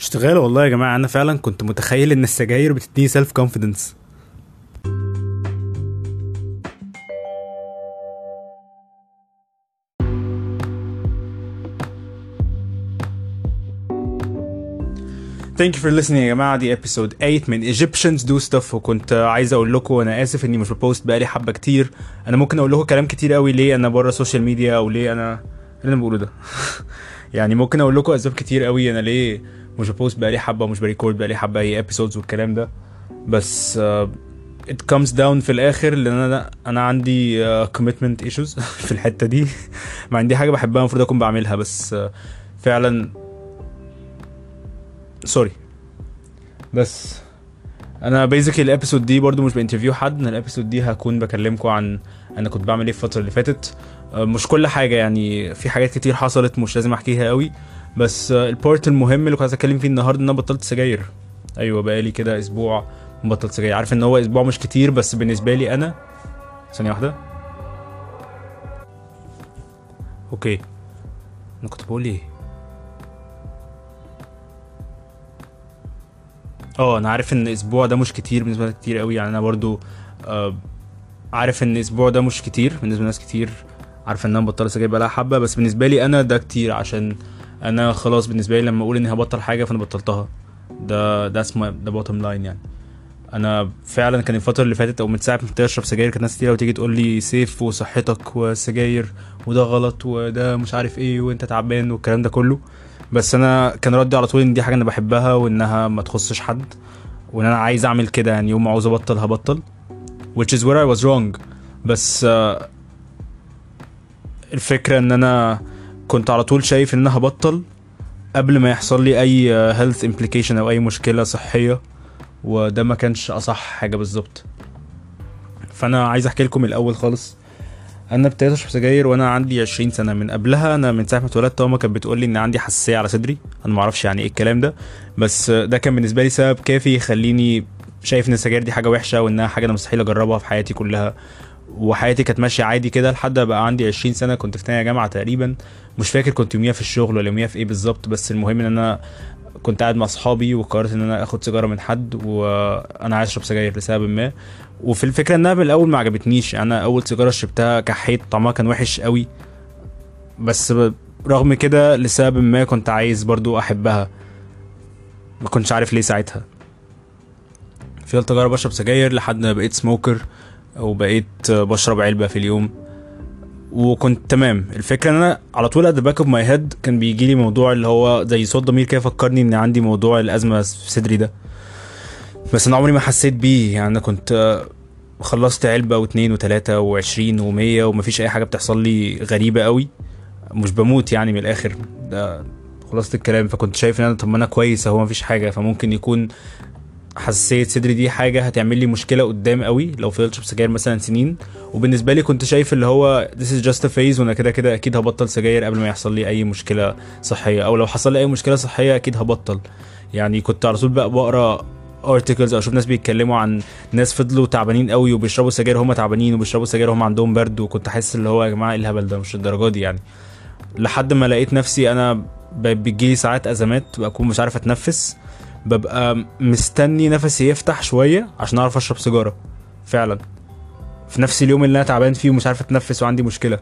اشتغال والله يا جماعة أنا فعلا كنت متخيل إن السجاير بتديني self confidence Thank you for listening يا جماعة دي episode 8 من Egyptians do stuff. وكنت عايز أقول لكم أنا آسف إني مش ب post بقالي حبة كتير. أنا ممكن أقول لكم كلام كتير قوي ليه أنا بره ال social media أو ليه إيه اللي أنا بقوله ده؟ يعني ممكن أقول لكم أسباب كتير قوي أنا ليه مش ب post بقالي حبة ومش ب record بقالي حبة اي episodes والكلام ده. بس uh, it comes down في الآخر لأن أنا أنا عندي uh, commitment issues في الحتة دي. ما عندي حاجة بحبها المفروض أكون بعملها بس uh, فعلا sorry بس أنا basically ال episode دي برضو مش ب interview حد أنا ال episode دي هكون بكلمكم عن أنا كنت بعمل إيه الفترة اللي فاتت. أه، مش كل حاجة يعني في حاجات كتير حصلت مش لازم أحكيها قوي بس ال part المهم اللي كنت عايز اتكلم فيه النهارده إن أنا بطلت سجاير. أيوه بقالي كده أسبوع مبطل سجاير. عارف إن هو أسبوع مش كتير بس بالنسبة لي أنا ثانية واحدة. okay. أنا كنت بقول إيه؟ آه أنا عارف إن أسبوع ده مش كتير بالنسبة لي كتير قوي يعني أنا برضو آه عارف إن أسبوع ده مش كتير بالنسبة لناس كتير عارف إن أنا بطلت سجاير بقالها حبة. بس بالنسبة لي أنا ده كتير عشان أنا خلاص بالنسبة لي لما أقول إني هبطل حاجة فأنا بطلتها. ده ده اسمه ده bottom line يعني. أنا فعلا كان الفترة اللي فاتت أو من ساعة ما ابتديت اشرب سجاير كانت ناس كتير قوي تيجي تقول لي سيف وصحتك والسجاير وده غلط وده مش عارف إيه وأنت تعبان والكلام ده كله. بس أنا كان ردي على طول إن دي حاجة أنا بحبها وإنها ما تخصش حد وإن أنا عايز أعمل كده يعني. يوم ما عاوز أبطل هبطل. Which is where I was wrong. بس آه، الفكرة إن أنا كنت على طول شايف ان أنا هبطل قبل ما يحصل لي أي آه، health implication أو أي مشكلة صحية وده ما كانش أصح حاجة بالظبط. فأنا عايز أحكي لكم الأول خالص. أنا ابتديت أشرب سجاير وأنا عندي 20 سنة. من قبلها أنا من ساعة ما اتولدت ماما كانت بتقول لي إن عندي حساسية على صدري. أنا ما أعرفش يعني إيه الكلام ده. بس ده كان بالنسبة لي سبب كافي يخليني شايف إن السجاير دي حاجة وحشة وإنها حاجة أنا مستحيل أجربها في حياتي كلها. وحياتي كانت ماشية عادي كده لحد بقى عندي 20 سنة كنت في تانية جامعة تقريبا. مش فاكر كنت يوميها في الشغل ولا يوميها في إيه بالظبط بس المهم إن أنا كنت قاعد مع أصحابي وقررت إن أنا آخد سيجارة من حد وأنا عايز أشرب سجاير لسبب ما. وفي الفكرة إنها من الأول ما عجبتنيش. أنا أول سيجارة شربتها كحيت طعمها كان وحش قوي. بس رغم كده لسبب ما كنت عايز برضو أحبها. ما كنتش عارف ليه ساعتها. فضلت أجرب أشرب سجاير لحد ما بقيت smoker وبقيت بشرب علبة في اليوم. وكنت تمام. الفكرة إن أنا على طول at back of my head كان بيجي لي موضوع اللي هو زي صوت ضمير كده فكرني إن عندي موضوع الأزمة في صدري ده. بس أنا عمري ما حسيت بيه. يعني أنا كنت خلصت علبة واتنين وتلاتة وعشرين ومية ومفيش أي حاجة بتحصل لي غريبة قوي. مش بموت يعني من الآخر. ده خلاصة الكلام. فكنت شايف إن أنا طب ما أنا كويس أهو مفيش حاجة. فممكن يكون حساسيه صدري دي حاجة هتعمل لي مشكلة قدام قوي لو فضلت اشرب سجاير مثلا سنين. وبالنسبة لي كنت شايف اللي هو this is just a phase وأنا كده كده أكيد هبطل سجاير قبل ما يحصل لي أي مشكلة صحية. أو لو حصل لي أي مشكلة صحية أكيد هبطل. يعني كنت على طول بقى بقرأ articles أو أشوف ناس بيتكلموا عن ناس فضلوا تعبانين قوي وبيشربوا سجاير هم تعبانين وبيشربوا سجاير هم عندهم برد وكنت حاسس اللي هو يا جماعة إيه الهبل ده؟ مش الدرجة دي يعني. لحد ما لقيت نفسي أنا بيجيلي ساعات أزمات بكون مش عارف أتنفس. ببقى مستني نفسي يفتح شوية عشان أعرف أشرب سيجارة. فعلا. في نفس اليوم اللي أنا تعبان فيه ومش عارف أتنفس وعندي مشكلة.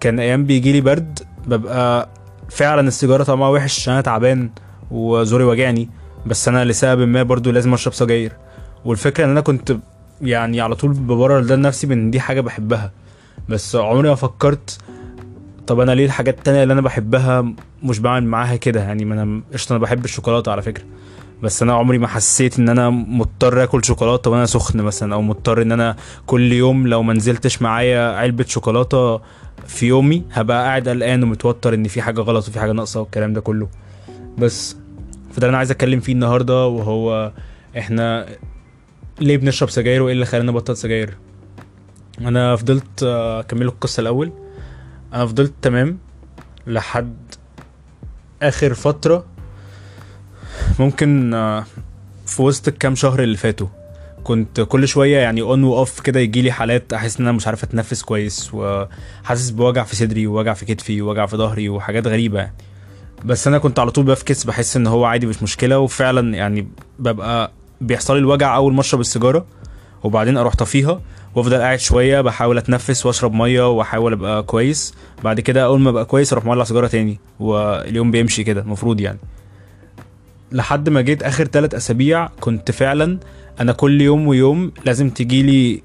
كان أيام بيجي لي برد ببقى فعلا السيجارة طعمها وحش عشان أنا تعبان وزوري واجعني بس أنا لسبب ما برضو لازم أشرب سجاير. والفكرة إن أنا كنت يعني على طول ببرر ده لنفسي بإن دي حاجة بحبها. بس عمري ما فكرت طب أنا ليه الحاجات التانية اللي أنا بحبها مش بعمل معاها كده؟ يعني ما أنا قشطة أنا بحب الشوكولاتة على فكرة. بس أنا عمري ما حسيت إن أنا مضطر آكل شوكولاتة وأنا سخن مثلا أو مضطر إن أنا كل يوم لو ما نزلتش معايا علبة شوكولاتة في يومي هبقى قاعد قلقان ومتوتر إن في حاجة غلط وفي حاجة ناقصة والكلام ده كله. بس فده اللي أنا عايز أتكلم فيه النهارده وهو إحنا ليه بنشرب سجاير وإيه اللي خلانا نبطل سجاير؟ أنا فضلت أكمل القصة الأول. أنا فضلت تمام لحد آخر فترة ممكن آه، في وسط الكام شهر اللي فاتوا كنت كل شوية يعني on و off كده يجي لي حالات أحس إن أنا مش عارف أتنفس كويس وحاسس بوجع في صدري ووجع في كتفي ووجع في ظهري وحاجات غريبة يعني. بس أنا كنت على طول بفكس بحس إن هو عادي مش مشكلة وفعلا يعني ببقى بيحصل لي الوجع أول ما أشرب السيجارة وبعدين أروح طفيها وأفضل قاعد شوية بحاول أتنفس وأشرب مية وأحاول أبقى كويس بعد كده أول ما أبقى كويس أروح مولع سيجارة تاني واليوم بيمشي كده المفروض يعني. لحد ما جيت آخر ثلاث أسابيع كنت فعلا أنا كل يوم ويوم لازم تجيلي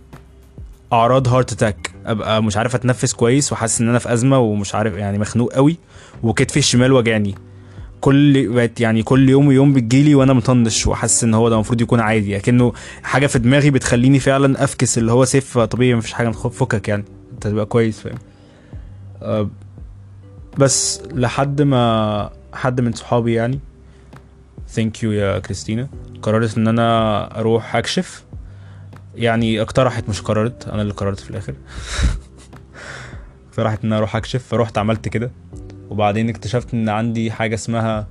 أعراض heart attack أبقى مش عارف أتنفس كويس وحاسس إن أنا في أزمة ومش عارف يعني مخنوق قوي وكتفي الشمال وجعني. كل بقت يعني كل يوم ويوم بتجيلي وأنا مطنش وحاسس إن هو ده المفروض يكون عادي لكنه حاجة في دماغي بتخليني فعلا أفكس اللي هو سيف طبيعي مفيش حاجة فكك يعني. أنت تبقى كويس فاهم؟ بس لحد ما حد من صحابي يعني thank you يا كريستينا. قررت إن أنا أروح أكشف. يعني اقترحت مش قررت أنا اللي قررت في الآخر. اقترحت إن أنا أروح أكشف. فروحت عملت كده. وبعدين اكتشفت إن عندي حاجة اسمها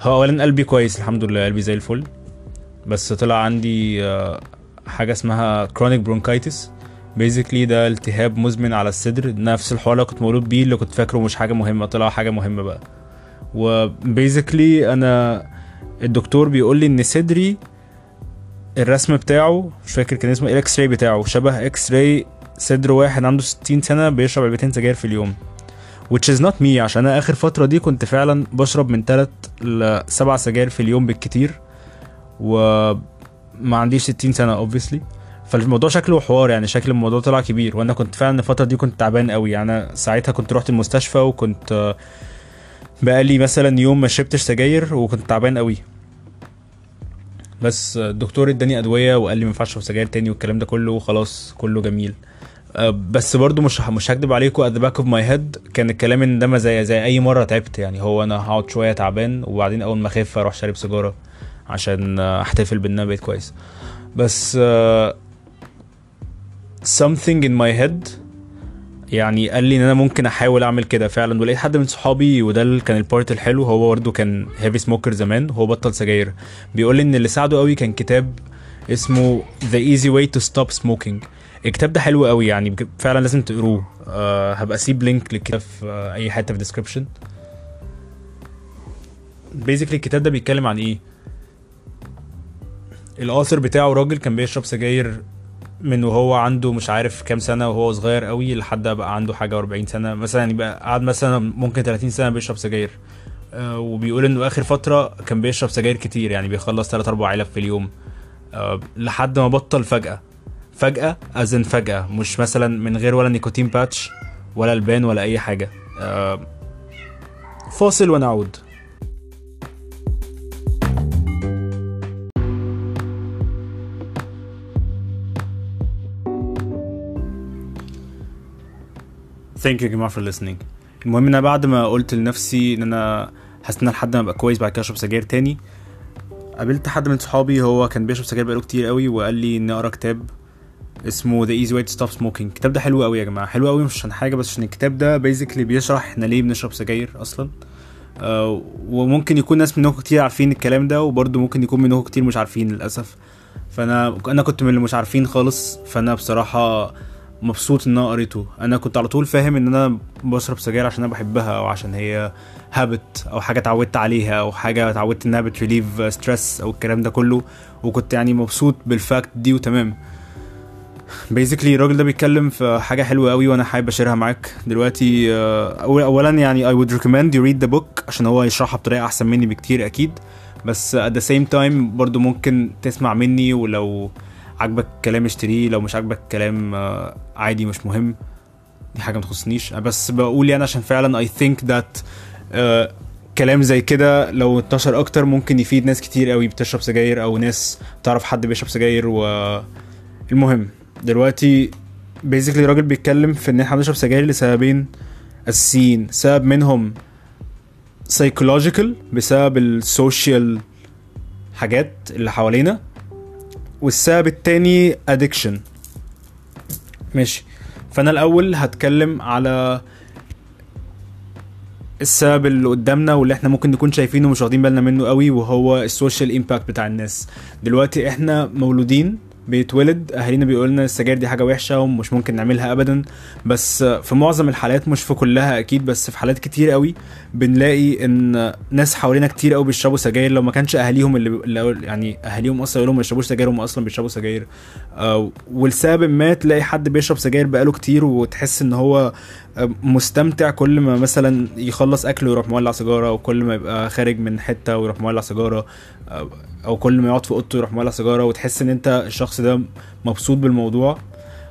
هو اولا قلبي كويس الحمد لله قلبي زي الفل. بس طلع عندي آه، حاجة اسمها chronic bronchitis basically ده التهاب مزمن على الصدر. نفس الحوار اللي كنت مولود بيه اللي كنت فاكره مش حاجة مهمة طلع حاجة مهمة بقى. و basically أنا الدكتور بيقول لي إن صدري الرسم بتاعه مش فاكر كان اسمه ال x-ray بتاعه شبه x-ray صدر واحد عنده 60 سنة بيشرب علبتين سجاير في اليوم which is not me. عشان أنا آخر فترة دي كنت فعلا بشرب من 3 ل 7 سجاير في اليوم بالكتير وما عنديش 60 سنة obviously. فالموضوع شكله حوار يعني شكل الموضوع طلع كبير وأنا كنت فعلا الفترة دي كنت تعبان قوي. يعني ساعتها كنت رحت المستشفى وكنت بقالي مثلا يوم ما شربتش سجاير وكنت تعبان قوي. بس الدكتور اداني أدوية وقال لي ما ينفعش اشرب سجاير تاني والكلام ده كله وخلاص كله جميل. أه، بس برضو مش مش هكدب عليكم at the back of my head كان الكلام إن ده زي زي أي مرة تعبت. يعني هو أنا هقعد شوية تعبان وبعدين أول ما اخف أروح شارب سيجارة عشان أحتفل بان أنا بقيت كويس. بس آه، something in my head يعني قال لي إن أنا ممكن أحاول أعمل كده فعلا. ولقيت حد من صحابي وده اللي كان ال part الحلو هو برضه كان heavy smoker زمان هو بطل سجاير. بيقول لي إن اللي ساعده قوي كان كتاب اسمه The Easy Way to Stop Smoking. الكتاب ده حلو قوي يعني فعلا لازم تقروه. أه هبقى أسيب لينك للكتاب في أي حتة في ال description basically الكتاب ده بيتكلم عن إيه؟ ال author بتاعه راجل كان بيشرب سجاير من وهو عنده مش عارف كام سنة وهو صغير قوي لحد بقى عنده حاجة و40 سنة. مثلا يبقى قعد مثلا ممكن 30 سنة بيشرب سجاير. آه، وبيقول إنه آخر فترة كان بيشرب سجاير كتير يعني بيخلص 3 4 علب في اليوم. آه، لحد ما بطل فجأة. فجأة ازن فجأة مش مثلا من غير ولا نيكوتين باتش ولا البان ولا أي حاجة. آه، فاصل ونعود. thank you يا جماعة for listening. المهم إن أنا بعد ما قلت لنفسي إن أنا إن أنا لحد ما أبقى كويس بعد كده أشرب سجاير تاني. قابلت حد من صحابي هو كان بيشرب سجاير بقاله كتير قوي وقال لي اني أقرأ كتاب اسمه The Easy Way to Stop Smoking. الكتاب ده حلو قوي يا جماعة. حلو قوي مش عشان حاجة بس عشان الكتاب ده basically بيشرح إحنا ليه بنشرب سجاير أصلا. آه وممكن يكون ناس منكم كتير عارفين الكلام ده وبرضه ممكن يكون منكم كتير مش عارفين للأسف. فأنا أنا كنت من اللي مش عارفين خالص. فأنا بصراحة مبسوط إن أنا قريته. أنا كنت على طول فاهم إن أنا بشرب سجاير عشان أنا بحبها أو عشان هي habit أو حاجة اتعودت عليها أو حاجة اتعودت إنها بت relieve stress أو الكلام ده كله. وكنت يعني مبسوط بال fact دي وتمام. Basically الراجل ده بيتكلم في حاجة حلوة قوي وأنا حابب أ share ها معاك. دلوقتي آه، اولا يعني I would recommend you read the book عشان هو يشرحها بطريقة أحسن مني بكتير أكيد. بس at the same time برضو ممكن تسمع مني ولو عاجبك الكلام اشتريه لو مش عاجبك الكلام آه، عادي مش مهم. دي حاجة ما تخصنيش. بس بقول يعني عشان فعلا I think that آه، كلام زي كده لو انتشر أكتر ممكن يفيد ناس كتير قوي بتشرب سجاير أو ناس تعرف حد بيشرب سجاير و المهم دلوقتي basically الراجل بيتكلم في إن إحنا بنشرب سجاير لسببين أساسيين. سبب منهم psychological بسبب ال social حاجات اللي حوالينا. والسبب التاني addiction. ماشي. فأنا الأول هتكلم على السبب اللي قدامنا واللي إحنا ممكن نكون شايفينه ومش واخدين بالنا منه قوي وهو ال social impact بتاع الناس. دلوقتي إحنا مولودين بيتولد. أهالينا بيقول لنا السجاير دي حاجة وحشة ومش ممكن نعملها ابدا. بس في معظم الحالات مش في كلها أكيد بس في حالات كتير قوي بنلاقي إن ناس حوالينا كتير قوي بيشربوا سجاير. لو ما كانش أهاليهم اللي, يعني أهاليهم أصلا يقولوا ما يشربوش سجاير هم أصلا بيشربوا سجاير. آه ولسبب ما تلاقي حد بيشرب سجاير بقاله كتير وتحس إن هو مستمتع كل ما مثلا يخلص اكله ويروح مولع سيجارة وكل ما يبقى خارج من حتة ويروح مولع سيجارة أو كل ما يقعد في أوضته يروح مولع سيجارة وتحس إن أنت الشخص ده مبسوط بالموضوع.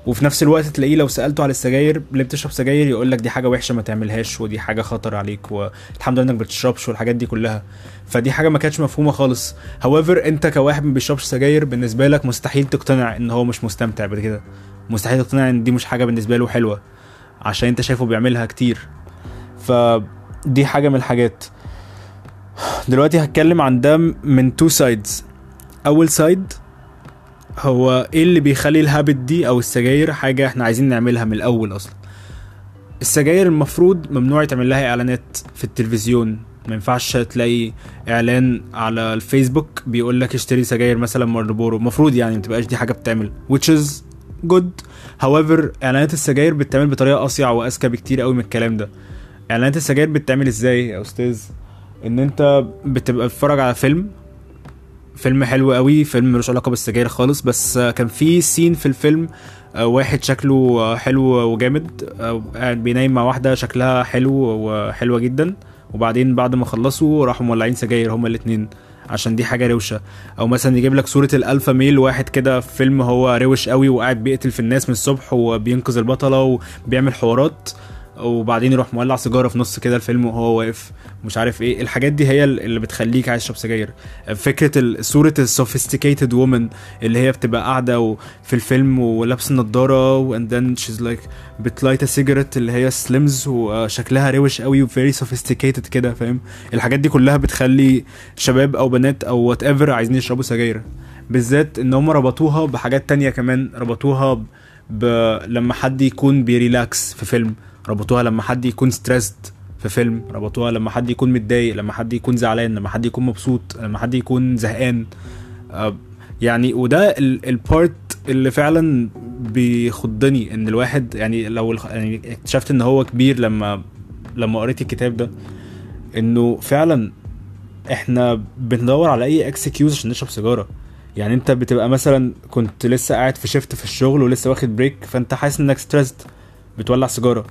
وفي نفس الوقت تلاقيه لو سألته على السجاير ليه بتشرب سجاير يقول لك دي حاجة وحشة ما تعملهاش ودي حاجة خطر عليك والحمد لله إنك بتشربش والحاجات دي كلها. فدي حاجة ما كانتش مفهومة خالص. However أنت كواحد ما بيشربش سجاير بالنسبة لك مستحيل تقتنع إن هو مش مستمتع بكده مستحيل تقتنع إن دي مش حاجة بالنسبة له حلوة عشان أنت شايفه بيعملها كتير. فدي حاجة من الحاجات. دلوقتي هتكلم عن ده من two sides أول side هو إيه اللي بيخلي ال habit دي أو السجاير حاجة إحنا عايزين نعملها من الأول أصلا؟ السجاير المفروض ممنوع يتعمل لها إعلانات في التلفزيون. ما ينفعش تلاقي إعلان على الفيسبوك بيقول لك اشتري سجاير مثلا مارلبورو. المفروض يعني ما تبقاش دي حاجة بتعمل which is good. However إعلانات السجاير بتتعمل بطريقة أصيع وأذكى بكتير قوي من الكلام ده. إعلانات السجاير بتتعمل إزاي يا أستاذ؟ إن أنت بتبقى بتتفرج على فيلم فيلم حلو قوي فيلم ملوش علاقة بالسجاير خالص بس كان في سين في الفيلم واحد شكله حلو وجامد قاعد بينام مع واحدة شكلها حلو وحلوة جدا وبعدين بعد ما خلصوا راحوا مولعين سجاير هما الاتنين عشان دي حاجة روشة. أو مثلا يجيب لك صورة ال alpha male واحد كده في فيلم هو روش قوي وقاعد بيقتل في الناس من الصبح وبينقذ البطلة وبيعمل حوارات. وبعدين يروح مولع سيجارة في نص كده الفيلم وهو واقف مش عارف إيه. الحاجات دي هي اللي بتخليك عايز تشرب سجاير. فكرة صورة ال sophisticated woman اللي هي بتبقى قاعدة في الفيلم ولابسة نضارة and then she's like بت light cigarette اللي هي slims وشكلها روش قوي و very sophisticated كده فاهم؟ الحاجات دي كلها بتخلي شباب أو بنات أو whatever عايزين يشربوا سجاير. بالذات إن هم ربطوها بحاجات تانية كمان ربطوها ب... لما حد يكون بي relax في فيلم. ربطوها لما حد يكون stressed في فيلم ربطوها لما حد يكون متضايق لما حد يكون زعلان لما حد يكون مبسوط لما حد يكون زهقان. آه يعني وده ال part اللي فعلا بيخضني إن الواحد يعني لو يعني اكتشفت إن هو كبير لما لما قريت الكتاب ده إنه فعلا إحنا بندور على أي excuse عشان نشرب سيجارة. يعني أنت بتبقى مثلا كنت لسه قاعد في shift في الشغل ولسه واخد break فأنت حاسس إنك stressed بتولع سيجارة.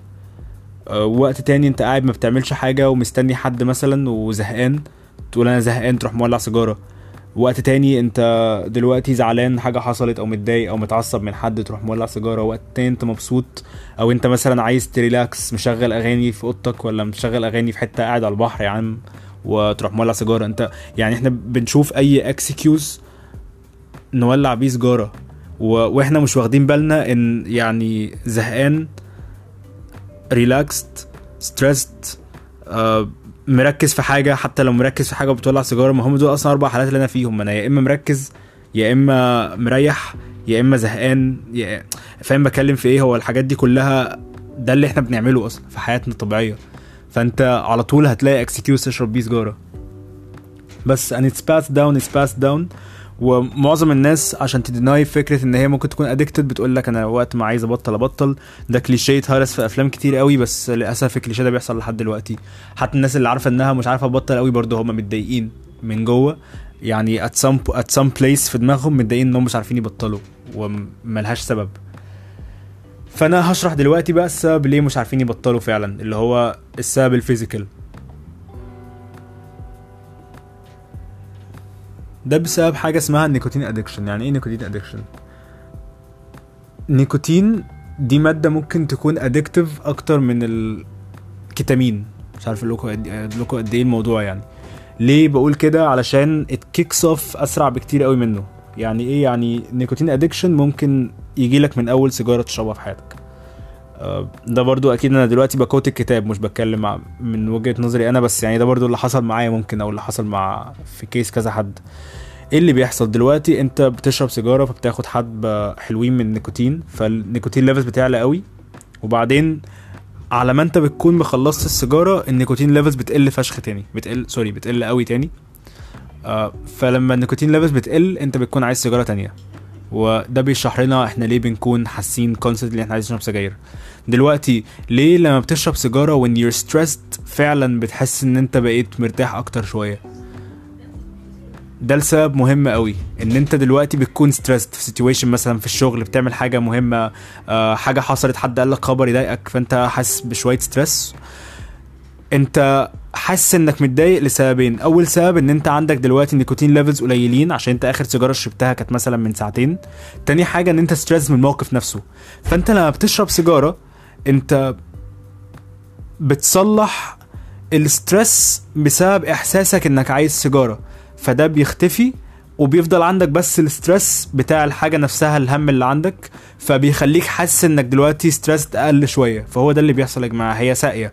وقت تاني انت قاعد ما بتعملش حاجة ومستني حد مثلا وزهقان تقول أنا زهقان تروح مولع سيجارة. وقت تاني انت دلوقتي زعلان حاجة حصلت أو متضايق أو متعصب من حد تروح مولع سيجارة. وقت تاني انت مبسوط أو انت مثلا عايز ت relax مشغل أغاني في أوضتك ولا مشغل أغاني في حتة قاعد على البحر يا عم وتروح مولع سيجارة. انت يعني إحنا بنشوف أي excuse نولع بيه سيجارة. وإحنا مش واخدين بالنا إن يعني زهقان relaxed stressed آه مركز في حاجة حتى لو مركز في حاجة وبتولع سيجارة ما هم دول أصلا أربع حالات اللي أنا فيهم. أنا يا إما مركز يا إما مريح يا إما زهقان يا فاهم بكلم في إيه. هو الحاجات دي كلها ده اللي إحنا بنعمله أصلا في حياتنا الطبيعية. فأنت على طول هتلاقي excuse تشرب بيه سيجارة. بس and it's passed down it's passed down. ومعظم الناس عشان ت deny فكرة إن هي ممكن تكون addicted بتقول لك أنا وقت ما عايز أبطل أبطل. ده كليشيه اتهرس في أفلام كتير قوي بس للأسف الكليشيه ده بيحصل لحد دلوقتي. حتى الناس اللي عارفة إنها مش عارفة تبطل قوي برضه هم متضايقين من جوه. يعني at some at some place في دماغهم متضايقين إنهم مش عارفين يبطلوا وملهاش سبب. فأنا هشرح دلوقتي بقى السبب ليه مش عارفين يبطلوا فعلا اللي هو السبب ال physical ده بسبب حاجة اسمها ال nicotine addiction يعني إيه nicotine addiction نيكوتين دي مادة ممكن تكون addictive أكتر من الكيتامين مش عارف أقول لكم قد إيه الموضوع يعني. ليه بقول كده؟ علشان it kicks off أسرع بكتير قوي منه. يعني إيه يعني نيكوتين addiction ممكن يجي لك من أول سيجارة تشربها في حياتك. ده برضو أكيد أنا دلوقتي ب quote الكتاب مش بتكلم من وجهة نظري أنا بس يعني ده برضو اللي حصل معايا ممكن أو اللي حصل مع في case كذا حد. إيه اللي بيحصل دلوقتي؟ أنت بتشرب سيجارة فبتاخد حبة حلوين من النيكوتين فالنيكوتين levels بتعلى قوي. وبعدين على ما أنت بتكون مخلصت السيجارة النيكوتين levels بتقل فشخ تاني بتقل sorry بتقل قوي تاني. آه فلما النيكوتين levels بتقل أنت بتكون عايز سيجارة تانية. وده بيشرح لنا إحنا ليه بنكون حاسين concept اللي إحنا عايزين نشرب سجاير. دلوقتي ليه لما بتشرب سيجارة when you're stressed فعلا بتحس إن أنت بقيت مرتاح أكتر شوية؟ ده لسبب مهم قوي إن أنت دلوقتي بتكون stressed في situation مثلا في الشغل بتعمل حاجة مهمة آه حاجة حصلت حد قال لك خبر يضايقك فأنت حاسس بشوية stress أنت حاسس إنك متضايق لسببين أول سبب إن أنت عندك دلوقتي نيكوتين levels قليلين عشان أنت آخر سيجارة شربتها كانت مثلا من ساعتين. تاني حاجة إن أنت stress من الموقف نفسه. فأنت لما بتشرب سيجارة انت بتصلح ال stress بسبب احساسك انك عايز سيجارة. فده بيختفي وبيفضل عندك بس ال stress بتاع الحاجة نفسها الهم اللي عندك فبيخليك حاسس انك دلوقتي stress أقل شوية. فهو ده اللي بيحصل يا جماعة هي ساقية.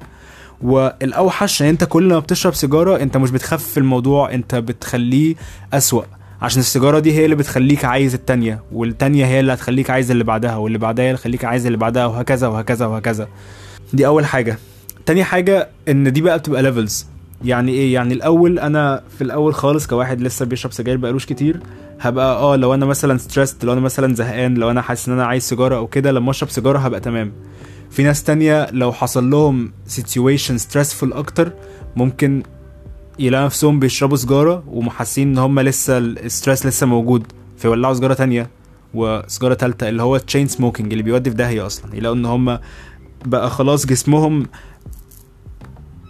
والأوحش إن أنت كل ما بتشرب سيجارة أنت مش بتخفف الموضوع أنت بتخليه أسوأ. عشان السيجارة دي هي اللي بتخليك عايز التانية والتانية هي اللي هتخليك عايز اللي بعدها واللي بعدها هي اللي تخليك عايز اللي بعدها وهكذا وهكذا وهكذا. دي أول حاجة. تاني حاجة إن دي بقى بتبقى levels يعني إيه؟ يعني الأول أنا في الأول خالص كواحد لسه بيشرب سجاير بقالوش كتير هبقى آه لو أنا مثلا stressed لو أنا مثلا زهقان لو أنا حاسس إن أنا عايز سيجارة أو كده لما أشرب سيجارة هبقى تمام. في ناس تانية لو حصل لهم situation stressful أكتر ممكن يلاقوا نفسهم بيشربوا سجارة ومحسين إن هم لسه ال stress لسه موجود فيولعوا سجارة تانية وسجارة تالتة اللي هو chain smoking اللي بيودي في داهية أصلا. يلاقوا إن هم بقى خلاص جسمهم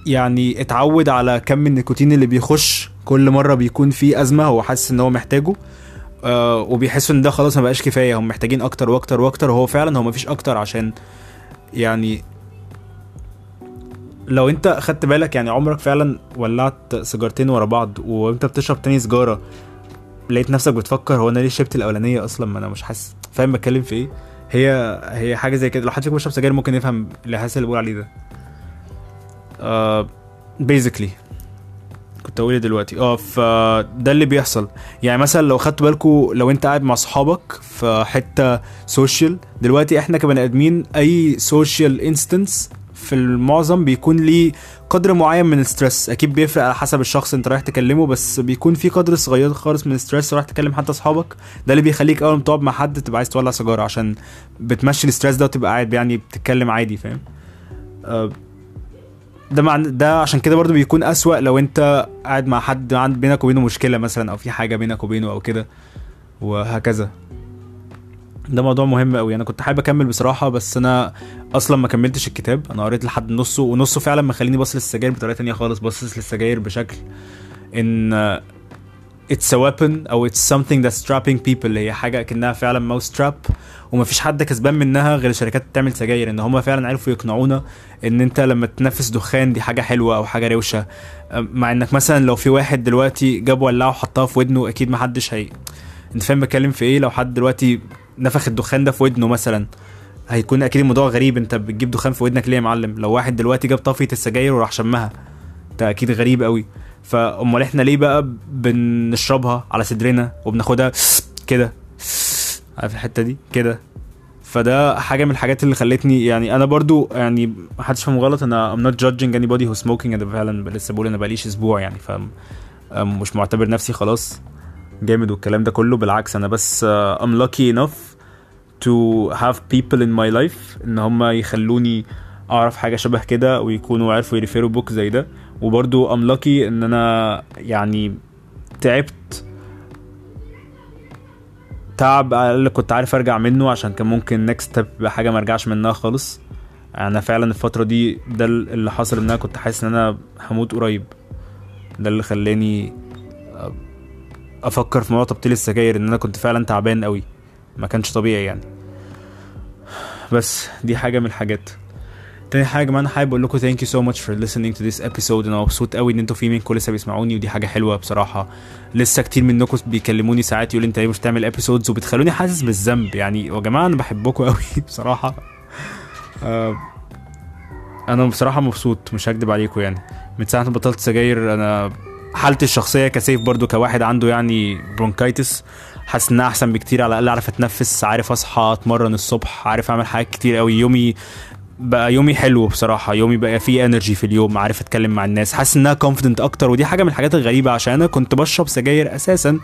يعني اتعود على كم النيكوتين اللي بيخش كل مرة بيكون فيه أزمة هو حاسس إن هو محتاجه آه وبيحسوا إن ده خلاص ما بقاش كفاية هم محتاجين أكتر وأكتر وأكتر وهو فعلا هو مفيش أكتر عشان يعني لو انت خدت بالك يعني عمرك فعلا ولعت سيجارتين ورا بعض وانت بتشرب تاني سيجارة لقيت نفسك بتفكر هو أنا ليه شربت الأولانية أصلا؟ ما أنا مش حاسس. فاهم بتكلم في إيه؟ هي هي حاجة زي كده. لو حد فيكم بيشرب سجاير ممكن يفهم الإحساس اللي بقول عليه ده. آه basically كنت أقول إيه دلوقتي؟ آه فده اللي بيحصل. يعني مثلا لو خدتوا بالكم لو أنت قاعد مع أصحابك في حتة social دلوقتي إحنا كبني آدمين أي social instance في المعظم بيكون ليه قدر معين من ال stress. أكيد بيفرق على حسب الشخص أنت رايح تكلمه بس بيكون في قدر صغير خالص من ال stress رايح تكلم حتى أصحابك. ده اللي بيخليك أول ما تقعد مع حد تبقى عايز تولع سيجارة عشان بتمشي الستريس ده وتبقى قاعد يعني بتتكلم عادي فاهم؟ آه، ده مع ده عشان كده برضو بيكون أسوأ لو أنت قاعد مع حد عند بينك وبينه مشكلة مثلا أو في حاجة بينك وبينه أو كده وهكذا. ده موضوع مهم قوي أنا كنت حابب أكمل بصراحة بس أنا أصلا ما كملتش الكتاب. أنا قريت لحد نصه ونصه فعلا مخليني باصص للسجاير بطريقة تانية خالص باصص للسجاير بشكل إن it's a weapon أو it's something that's trapping people هي حاجة كانها فعلا ماوس تراب ومفيش حد كسبان منها غير الشركات بتعمل سجاير إن هم فعلا عرفوا يقنعونا إن أنت لما تنفس دخان دي حاجة حلوة أو حاجة روشة. مع إنك مثلا لو في واحد دلوقتي جاب ولاعه وحطها في ودنه أكيد محدش هي أنت فاهم بتكلم في إيه؟ لو حد دلوقتي نفخ الدخان ده في ودنه مثلا هيكون أكيد الموضوع غريب. أنت بتجيب دخان في ودنك ليه يا معلم؟ لو واحد دلوقتي جاب طافيه السجاير وراح شمها. ده أكيد غريب قوي فأمال إحنا ليه بقى بنشربها على صدرنا وبناخدها كده؟ عارف الحتة دي؟ كده. فده حاجة من الحاجات اللي خلتني يعني أنا برضو يعني ما حدش فاهم غلط. أنا I'm not judging anybody who's smoking. أنا فعلا لسه بقول أنا بقاليش أسبوع يعني ف مش معتبر نفسي خلاص. جامد والكلام ده كله. بالعكس أنا بس I'm lucky enough to have people in my life إن هم يخلوني أعرف حاجة شبه كده ويكونوا عرفوا ي refer وا book زي ده. وبرضو I'm lucky إن أنا يعني تعبت تعب على الاقل كنت عارف أرجع منه عشان كان ممكن next step حاجة ما أرجعش منها خالص. أنا فعلا الفترة دي ده اللي حصل إن أنا كنت حاسس إن أنا هموت قريب. ده اللي خلاني أفكر في موضوع تبطيل السجاير إن أنا كنت فعلا تعبان قوي ما كانش طبيعي يعني. بس دي حاجة من الحاجات. تاني حاجة أنا حابب أقول لكم thank you so much for listening to this episode. أنا مبسوط قوي إن أنتوا في منكم لسه بيسمعوني ودي حاجة حلوة بصراحة. لسه كتير منكم بيكلموني ساعات يقولوا أنت ليه مش تعمل episodes وبتخلوني حاسس بالذنب يعني. يا جماعة أنا بحبكم قوي بصراحة. آه أنا بصراحة مبسوط مش هكدب عليكم يعني. من ساعة ما بطلت سجاير أنا حالتي الشخصية كسيف برضو كواحد عنده يعني bronchitis حاسس إنها أحسن بكتير على الأقل أعرف أتنفس عارف أصحى أتمرن الصبح عارف أعمل حاجات كتير قوي يومي بقى يومي حلو بصراحة يومي بقى فيه energy في اليوم عارف أتكلم مع الناس حاسس إنها confident أكتر ودي حاجة من الحاجات الغريبة عشان أنا كنت بشرب سجاير أساسا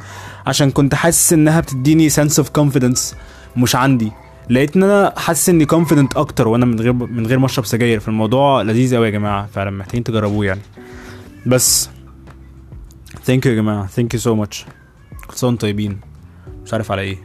عشان كنت حاسس إنها بتديني sense of confidence مش عندي. لقيت إن أنا حاسس إني confident أكتر وأنا من غير من غير ما أشرب سجاير. فالموضوع لذيذ قوي يا جماعة فعلا محتاجين تجربوه يعني. بس thank you يا جماعة thank you so much كل سنة وأنتم طيبين مش عارف على إيه